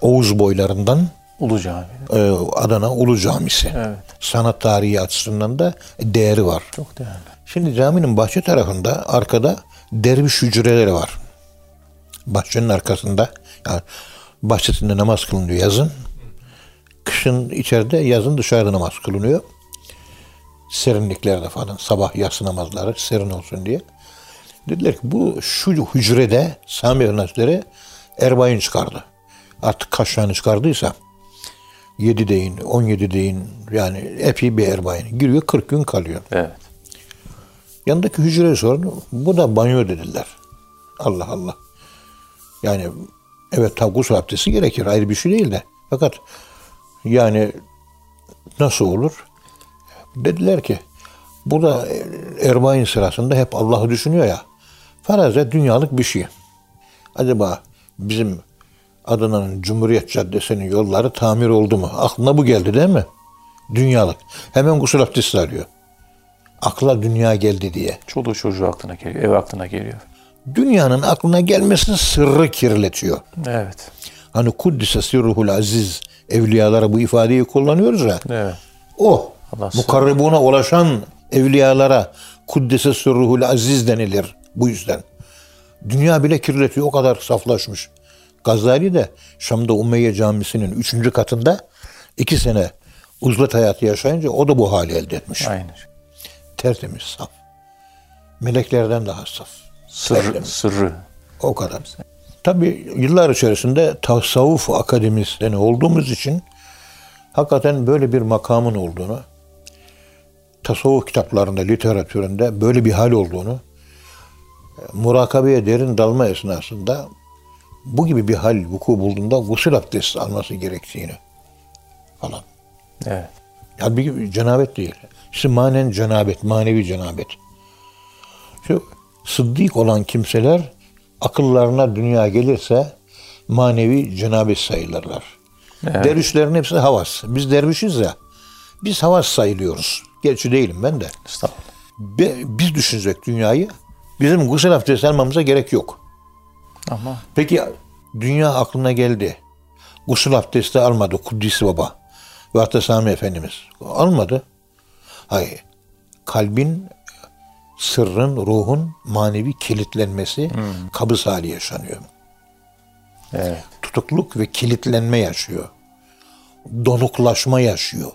Oğuz boylarından
Ulu Cami.
e, Adana Ulu Camisi.
Evet.
Sanat tarihi açısından da değeri var.
Çok değerli.
Şimdi caminin bahçe tarafında arkada derviş hücreleri var. Bahçenin arkasında yani bahçesinde namaz kılınıyor yazın. Kışın içeride yazın dışarıda namaz kılınıyor. Serinliklerde falan sabah yatsı namazları serin olsun diye. Dediler ki bu şu hücrede Sami Hazretleri Erbain çıkardı. Artık kaç tane çıkardıysa 7 deyin, 17 deyin yani epey bir Erbain. Giriyor 40 gün kalıyor.
Evet.
Yanındaki hücreye sordum. Bu da banyo dediler. Allah Allah. Yani evet tabi gusül abdesti gerekir. Ayrı bir şey değil de. Fakat yani nasıl olur? Dediler ki burada Erbain sırasında hep Allah'ı düşünüyor ya. Faraze dünyalık bir şey. Acaba bizim Adana'nın Cumhuriyet Caddesi'nin yolları tamir oldu mu? Aklına bu geldi değil mi? Dünyalık. Hemen gusül abdesti arıyor. Akla dünya geldi diye.
Çoluğu çocuğu aklına geliyor. Ev aklına geliyor.
Dünyanın aklına gelmesi sırrı kirletiyor.
Evet.
Hani Kuddise sirruhul aziz evliyalara bu ifadeyi kullanıyoruz ya.
Evet.
O
Allah
mukarrebuna ulaşan evliyalara Kuddise sirruhul aziz denilir. Bu yüzden. Dünya bile kirletiyor. O kadar saflaşmış. Gazali de Şam'da Umeyye Camisi'nin üçüncü katında iki sene uzlet hayatı yaşayınca o da bu hali elde etmiş.
Aynen.
Tertemiz, saf. Meleklerden daha saf.
Sırrı,
Tertemiz.
sırrı.
O kadar. Tabii yıllar içerisinde tasavvuf akademisyeni olduğumuz için hakikaten böyle bir makamın olduğunu, tasavvuf kitaplarında, literatüründe böyle bir hal olduğunu, murakabeye derin dalma esnasında bu gibi bir hal vuku bulduğunda gusül abdesti alması gerektiğini falan.
Evet.
Halbuki cenabet değil. İşte manen cenabet, manevi cenabet. Şu sıddık olan kimseler akıllarına dünya gelirse manevi cenabet sayılırlar.
Evet.
Dervişlerin hepsi havas. Biz dervişiz ya. Biz havas sayılıyoruz. Gerçi değilim ben de.
Estağfurullah.
Be- Biz düşünecek dünyayı. Bizim gusül abdesti almamıza gerek yok.
Ama
Peki dünya aklına geldi. Gusül abdesti almadı Kuddisi Baba. Ve hatta Sami Efendimiz. Almadı. Hayır. Kalbin, sırrın, ruhun manevi kilitlenmesi kabız hali yaşanıyor.
evet.
Tutukluk ve kilitlenme yaşıyor. Donuklaşma yaşıyor.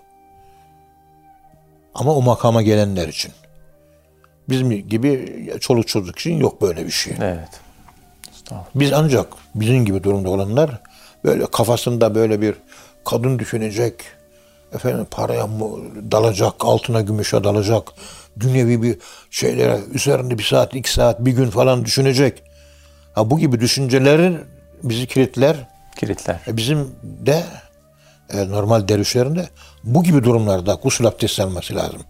Ama o makama gelenler için. Bizim gibi çoluk çocuk için yok böyle bir şey.
Evet.
Biz ancak bizim gibi durumda olanlar böyle kafasında böyle bir kadın düşünecek, efendim paraya mı dalacak, altına gümüşe dalacak, dünyevi bir şeylere üzerinde bir saat, iki saat, bir gün falan düşünecek. Ha bu gibi düşüncelerin bizi kilitler.
Kilitler.
E bizim de e, normal dervişlerin de bu gibi durumlarda gusül abdesti alması lazım.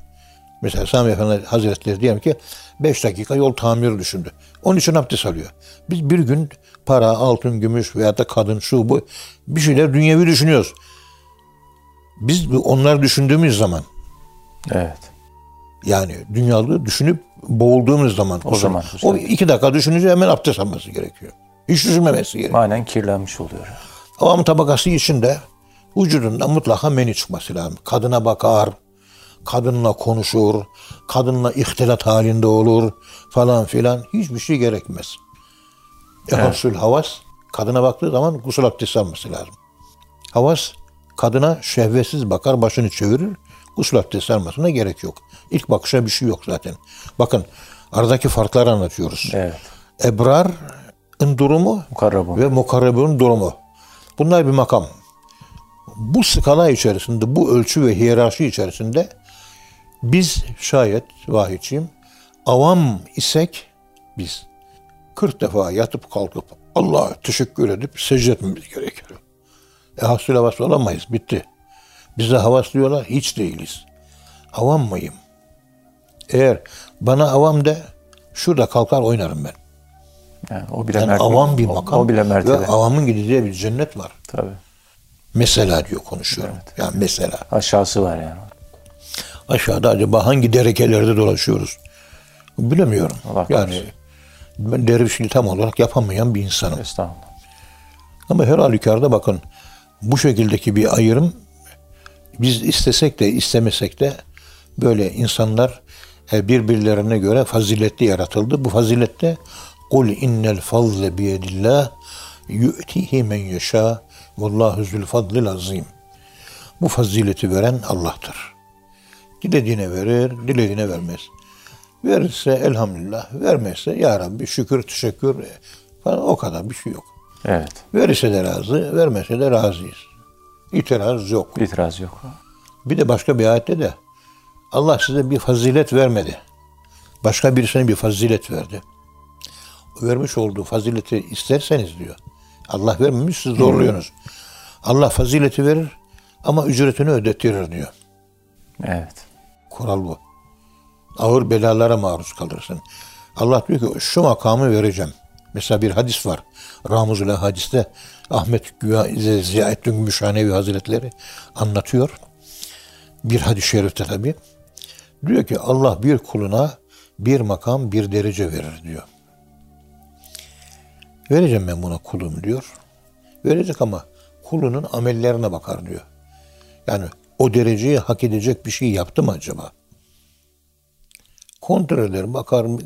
Mesela Sami Efendi Hazretleri diyelim ki 5 dakika yol tamiri düşündü. Onun için abdest alıyor. Biz bir gün para, altın, gümüş veya da kadın, şu bu bir şeyler dünyevi düşünüyoruz. Biz onları düşündüğümüz zaman
Evet.
yani dünyalı düşünüp boğulduğumuz zaman
O zaman
o iki dakika düşününce hemen abdest alması gerekiyor. Hiç düşünmemesi gerekiyor.
Manen kirlenmiş oluyor.
Avam tabakası içinde vücudunda mutlaka meni çıkması lazım. Kadına bakar, kadınla konuşur, kadınla ihtilat halinde olur falan filan. Hiçbir şey gerekmez. Ehasül havas, kadına baktığı zaman gusül abdesti alması lazım. Havas, kadına şehvetsiz bakar, başını çevirir. Gusül abdesti almasına gerek yok. İlk bakışa bir şey yok zaten. Bakın aradaki farkları anlatıyoruz.
Evet.
Ebrar'ın durumu
Mukarrabun.
ve mukarrebun durumu. Bunlar bir makam. Bu skala içerisinde, bu ölçü ve hiyerarşi içerisinde biz şayet vahiyçiyim, avam isek biz 40 defa yatıp kalkıp Allah'a teşekkür edip secde etmemiz gerekiyor. E hasıl havas olamayız. Bitti. Bize havas diyorlar. Hiç değiliz. Avam mıyım? Eğer bana avam de şurada kalkar oynarım ben.
Yani o bile
Yani
mertebe.
avam bir
o-
makam.
O, bile mertebe.
Ve avamın gideceği bir cennet var.
Tabii.
Mesela diyor konuşuyorum. Yani mesela.
Aşağısı var yani.
Aşağıda acaba hangi derekelerde dolaşıyoruz? Bilemiyorum.
Allah
yani
korusun.
ben dervişliği tam olarak yapamayan bir insanım.
Estağfurullah.
Ama her halükarda bakın bu şekildeki bir ayrım biz istesek de istemesek de böyle insanlar e, birbirlerine göre faziletli yaratıldı. Bu fazilette kul innel fazle biyedillah yu'tihi men yeşâ vallahu zül fadlil azim. Bu fazileti veren Allah'tır. Dilediğine verir, dilediğine vermez. Verirse elhamdülillah, vermezse ya Rabbi şükür, teşekkür falan o kadar bir şey yok.
Evet.
Verirse de razı, vermese de razıyız. İtiraz yok.
İtiraz yok.
Bir de başka bir ayette de Allah size bir fazilet vermedi. Başka birisine bir fazilet verdi. Vermiş olduğu fazileti isterseniz diyor. Allah vermemiş siz zorluyorsunuz. Allah fazileti verir ama ücretini ödettirir diyor.
Evet.
Kural bu. Ağır belalara maruz kalırsın. Allah diyor ki şu makamı vereceğim. Mesela bir hadis var. Ramuzule hadiste Ahmet Ziyaettin Gümüşhanevi Hazretleri anlatıyor. Bir hadis-i şerifte tabi. Diyor ki Allah bir kuluna bir makam bir derece verir diyor. Vereceğim ben buna kulum diyor. Verecek ama kulunun amellerine bakar diyor. Yani o dereceyi hak edecek bir şey yaptı mı acaba? Kontrol eder, bakar mı?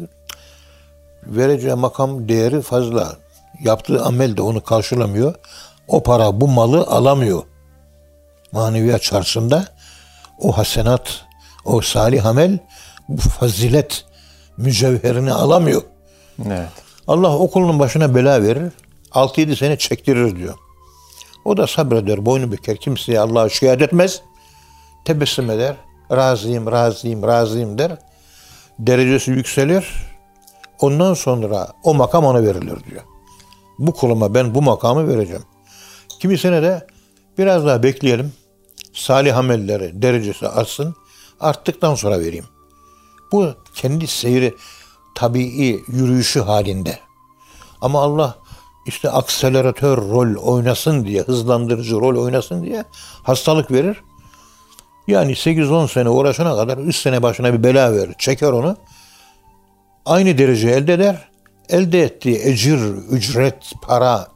vereceği makam değeri fazla. Yaptığı amel de onu karşılamıyor. O para bu malı alamıyor. Maneviyat çarşısında o hasenat, o salih amel, bu fazilet mücevherini alamıyor.
Evet.
Allah okulun başına bela verir. 6-7 sene çektirir diyor. O da sabreder, boynu büker. Kimseye Allah'a şikayet etmez. Tebessüm eder. Razıyım, razıyım, razıyım der. Derecesi yükselir. Ondan sonra o makam ona verilir diyor. Bu kuluma ben bu makamı vereceğim. Kimisine de biraz daha bekleyelim. Salih amelleri derecesi artsın. Arttıktan sonra vereyim. Bu kendi seyri tabii yürüyüşü halinde. Ama Allah işte akseleratör rol oynasın diye, hızlandırıcı rol oynasın diye hastalık verir. Yani 8-10 sene uğraşana kadar 3 sene başına bir bela verir. Çeker onu. Aynı derece elde eder. Elde ettiği ecir, ücret, para,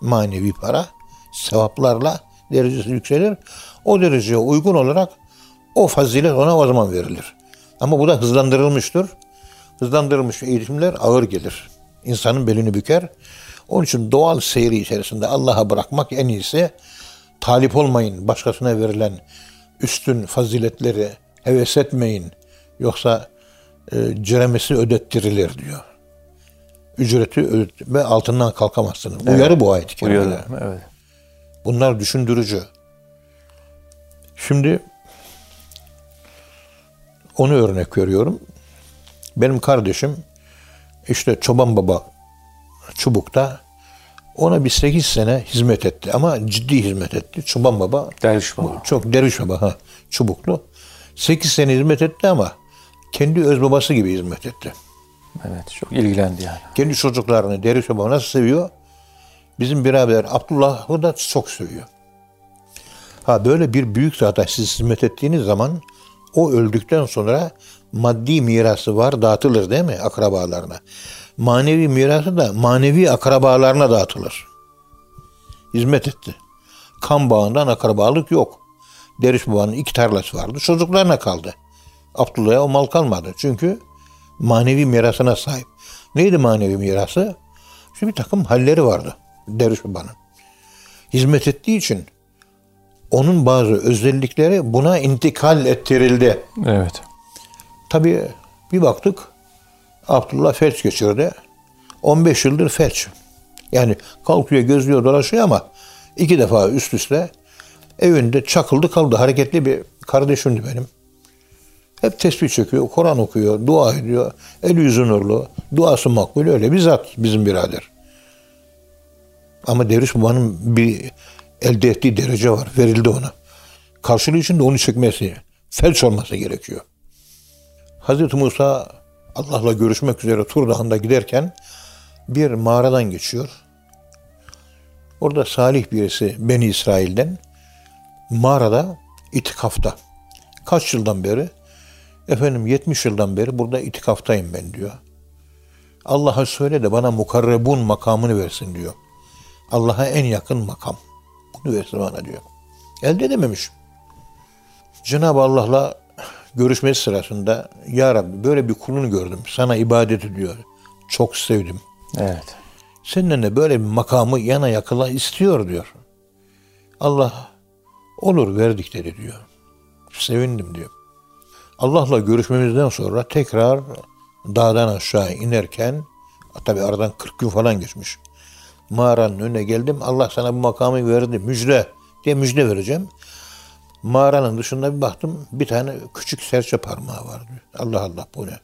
manevi para, sevaplarla derecesi yükselir. O dereceye uygun olarak o fazilet ona o zaman verilir. Ama bu da hızlandırılmıştır. Hızlandırılmış eğitimler ağır gelir. İnsanın belini büker. Onun için doğal seyri içerisinde Allah'a bırakmak en iyisi. Talip olmayın başkasına verilen üstün faziletleri heves etmeyin. Yoksa e, ceremesi ödettirilir diyor. Ücreti ve altından kalkamazsınız. Uyarı bu ayet-i kerimede.
Evet.
Bunlar düşündürücü. Şimdi onu örnek veriyorum. Benim kardeşim işte Çoban Baba Çubuk'ta ona bir 8 sene hizmet etti ama ciddi hizmet etti. Çoban Baba
Derviş baba.
çok derviş baba ha, çubuklu. 8 sene hizmet etti ama kendi öz babası gibi hizmet etti.
Evet. Çok ilgilendi yani.
Kendi çocuklarını derviş baba nasıl seviyor? Bizim birader Abdullah'ı da çok seviyor. Ha böyle bir büyük zata siz hizmet ettiğiniz zaman o öldükten sonra maddi mirası var dağıtılır değil mi akrabalarına? Manevi mirası da manevi akrabalarına dağıtılır. Hizmet etti. Kan bağından akrabalık yok. Deriş babanın iki tarlası vardı. Çocuklarına kaldı. Abdullah'a o mal kalmadı. Çünkü manevi mirasına sahip. Neydi manevi mirası? İşte bir takım halleri vardı Deriş babanın. Hizmet ettiği için onun bazı özellikleri buna intikal ettirildi.
Evet.
Tabii bir baktık Abdullah felç geçirdi. 15 yıldır felç. Yani kalkıyor, gözlüyor, dolaşıyor ama iki defa üst üste evinde çakıldı kaldı. Hareketli bir kardeşimdi benim. Hep tesbih çekiyor, Kur'an okuyor, dua ediyor. El yüzü nurlu, duası makbul öyle bir zat bizim birader. Ama Devriş Baba'nın bir elde ettiği derece var. Verildi ona. Karşılığı için de onu çekmesi, felç olması gerekiyor. Hazreti Musa Allah'la görüşmek üzere Tur Dağı'nda giderken bir mağaradan geçiyor. Orada salih birisi Beni İsrail'den mağarada itikafta. Kaç yıldan beri? Efendim 70 yıldan beri burada itikaftayım ben diyor. Allah'a söyle de bana mukarrebun makamını versin diyor. Allah'a en yakın makam. Bunu versin bana diyor. Elde edememiş. Cenab-ı Allah'la görüşmesi sırasında Ya Rabbi böyle bir kulunu gördüm. Sana ibadet ediyor. Çok sevdim.
Evet.
Seninle de böyle bir makamı yana yakıla istiyor diyor. Allah olur verdik dedi diyor. Sevindim diyor. Allah'la görüşmemizden sonra tekrar dağdan aşağı inerken tabi aradan 40 gün falan geçmiş. Mağaranın önüne geldim. Allah sana bu makamı verdi. Müjde diye müjde vereceğim. Mağaranın dışında bir baktım bir tane küçük serçe parmağı var diyor. Allah Allah bu ne?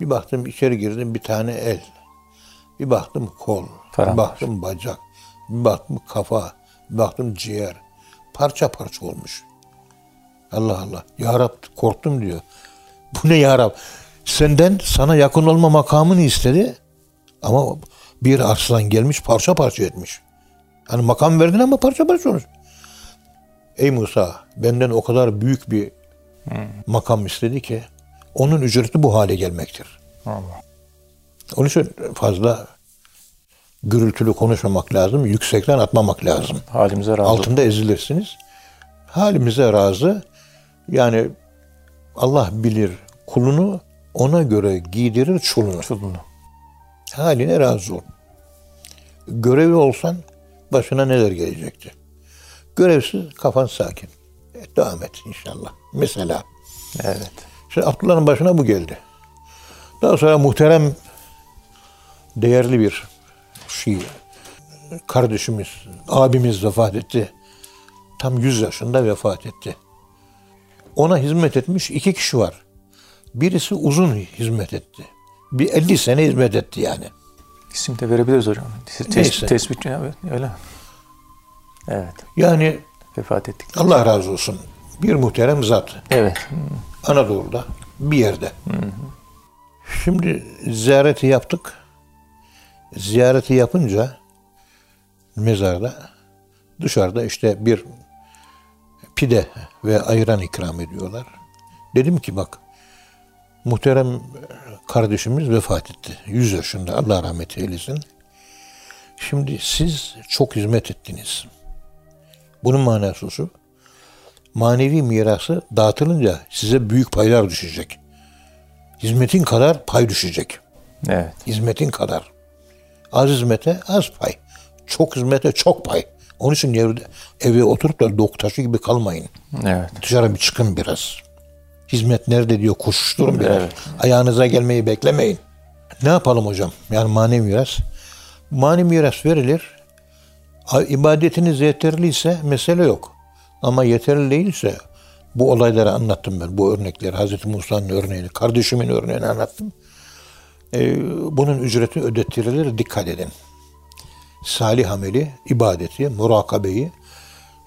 Bir baktım içeri girdim bir tane el. Bir baktım kol.
Falan
bir baktım bacak. Bir baktım kafa. Bir baktım ciğer. Parça parça olmuş. Allah Allah. Ya Rab korktum diyor. Bu ne ya Rab? Senden sana yakın olma makamını istedi. Ama bir arslan gelmiş parça parça etmiş. Hani makam verdin ama parça parça olmuş. Ey Musa benden o kadar büyük bir makam istedi ki onun ücreti bu hale gelmektir.
Allah.
Onun için fazla gürültülü konuşmamak lazım. Yüksekten atmamak lazım.
Halimize razı.
Altında ezilirsiniz. Halimize razı. Yani Allah bilir kulunu ona göre giydirir çulunu.
Çulunu.
Haline razı ol. Görevli olsan başına neler gelecekti? Görevsiz kafan sakin. E, devam et inşallah. Mesela.
Evet.
Şimdi Abdullah'ın başına bu geldi. Daha sonra muhterem değerli bir şey kardeşimiz, abimiz vefat etti. Tam 100 yaşında vefat etti. Ona hizmet etmiş iki kişi var. Birisi uzun hizmet etti. Bir 50 sene hizmet etti yani.
İsim de verebiliriz hocam. Tes- tespit evet, öyle. Evet.
Yani
Vefat ettik.
Allah razı olsun. Bir muhterem zat.
Evet.
Anadolu'da bir yerde. Şimdi ziyareti yaptık. Ziyareti yapınca mezarda dışarıda işte bir pide ve ayran ikram ediyorlar. Dedim ki bak muhterem kardeşimiz vefat etti. 100 yaşında Allah rahmet eylesin. Şimdi siz çok hizmet ettiniz. Bunun manası şu. Manevi mirası dağıtılınca size büyük paylar düşecek. Hizmetin kadar pay düşecek.
Evet.
Hizmetin kadar. Az hizmete az pay. Çok hizmete çok pay. Onun için evde, eve oturup da dok taşı gibi kalmayın.
Evet.
Dışarı bir çıkın biraz. Hizmet nerede diyor koşuşturun biraz.
Evet.
Ayağınıza gelmeyi beklemeyin. Ne yapalım hocam? Yani manevi miras. Manevi miras verilir. İbadetiniz yeterliyse mesele yok. Ama yeterli değilse bu olayları anlattım ben. Bu örnekleri Hazreti Musa'nın örneğini, kardeşimin örneğini anlattım. Ee, bunun ücreti ödettirilir. Dikkat edin. Salih ameli, ibadeti, murakabeyi,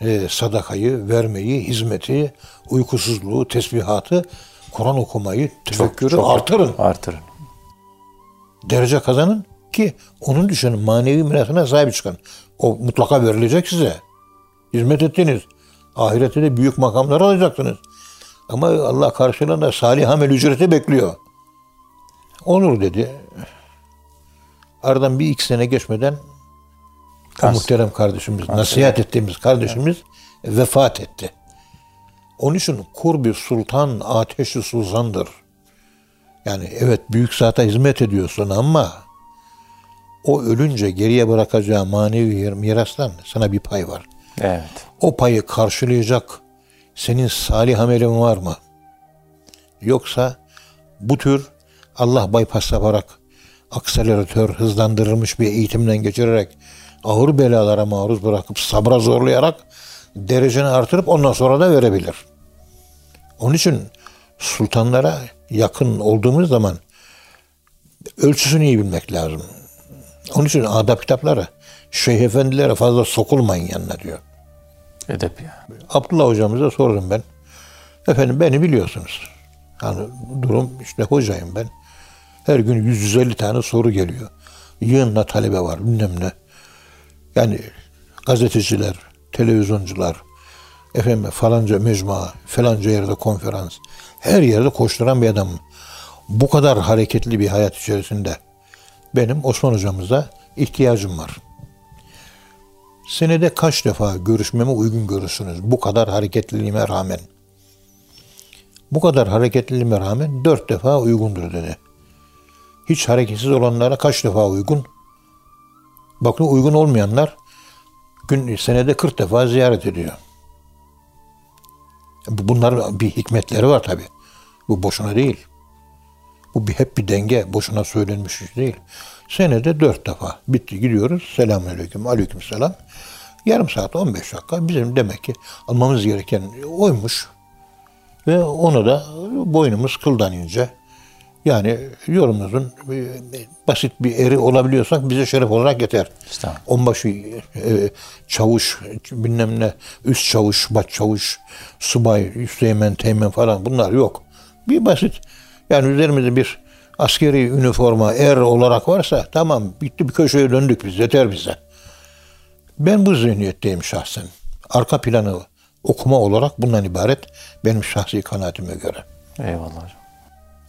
e, sadakayı, vermeyi, hizmeti, uykusuzluğu, tesbihatı, Kur'an okumayı, tefekkürü
çok-
artırın.
Artırın.
Derece kazanın ki onun düşünün manevi mirasına sahip çıkın. O mutlaka verilecek size. Hizmet ettiniz. Ahirette de büyük makamlar alacaksınız. Ama Allah karşılığında salih amel ücreti bekliyor. Olur dedi. Aradan bir iki sene geçmeden
Kas.
muhterem kardeşimiz, nasihat ettiğimiz kardeşimiz vefat etti. Onun için kurbi sultan ateşi suzandır. Yani evet büyük zata hizmet ediyorsun ama o ölünce geriye bırakacağı manevi mirastan sana bir pay var.
Evet.
O payı karşılayacak senin salih amelin var mı? Yoksa bu tür Allah bypass yaparak akseleratör hızlandırılmış bir eğitimden geçirerek ağır belalara maruz bırakıp sabra zorlayarak dereceni artırıp ondan sonra da verebilir. Onun için sultanlara yakın olduğumuz zaman ölçüsünü iyi bilmek lazım. Onun için adab kitapları şeyh efendilere fazla sokulmayın yanına diyor.
Edep ya.
Abdullah hocamıza sordum ben. Efendim beni biliyorsunuz. Yani durum işte hocayım ben. Her gün 150 tane soru geliyor. Yığınla talebe var bilmem ne. Yani gazeteciler, televizyoncular, efendim falanca mecmua, falanca yerde konferans. Her yerde koşturan bir adamım. Bu kadar hareketli bir hayat içerisinde benim Osman hocamıza ihtiyacım var. Senede kaç defa görüşmeme uygun görürsünüz bu kadar hareketliliğime rağmen? Bu kadar hareketliliğime rağmen dört defa uygundur dedi. Hiç hareketsiz olanlara kaç defa uygun? Bakın uygun olmayanlar gün senede 40 defa ziyaret ediyor. Bunların bir hikmetleri var tabi. Bu boşuna değil. Bu bir hep bir denge. Boşuna söylenmiş iş değil. Senede dört defa. Bitti gidiyoruz. Selamünaleyküm. Aleyküm selam. Yarım saat 15 dakika bizim demek ki almamız gereken oymuş. Ve onu da boynumuz kıldan ince. Yani yolumuzun e, basit bir eri olabiliyorsak bize şeref olarak yeter.
Estağfurullah.
Onbaşı e, çavuş, bilmem ne, üst çavuş, baş çavuş, subay, üsteğmen, teğmen falan bunlar yok. Bir basit. Yani üzerimizde bir askeri üniforma er olarak varsa tamam bitti bir köşeye döndük biz yeter bize. Ben bu zihniyetteyim şahsen. Arka planı okuma olarak bundan ibaret benim şahsi kanaatime göre.
Eyvallah.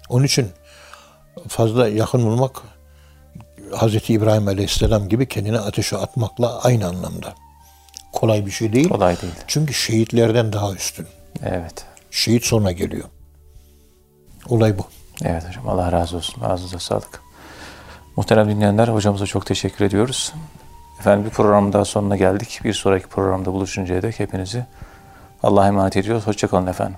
Onun için fazla yakın bulmak Hz. İbrahim Aleyhisselam gibi kendini ateşe atmakla aynı anlamda. Kolay bir şey değil.
Kolay değil.
Çünkü şehitlerden daha üstün.
Evet.
Şehit sonra geliyor. Olay bu.
Evet hocam. Allah razı olsun. Ağzınıza sağlık. Muhterem dinleyenler hocamıza çok teşekkür ediyoruz. Efendim bir program daha sonuna geldik. Bir sonraki programda buluşuncaya dek hepinizi Allah'a emanet ediyoruz. Hoşçakalın efendim.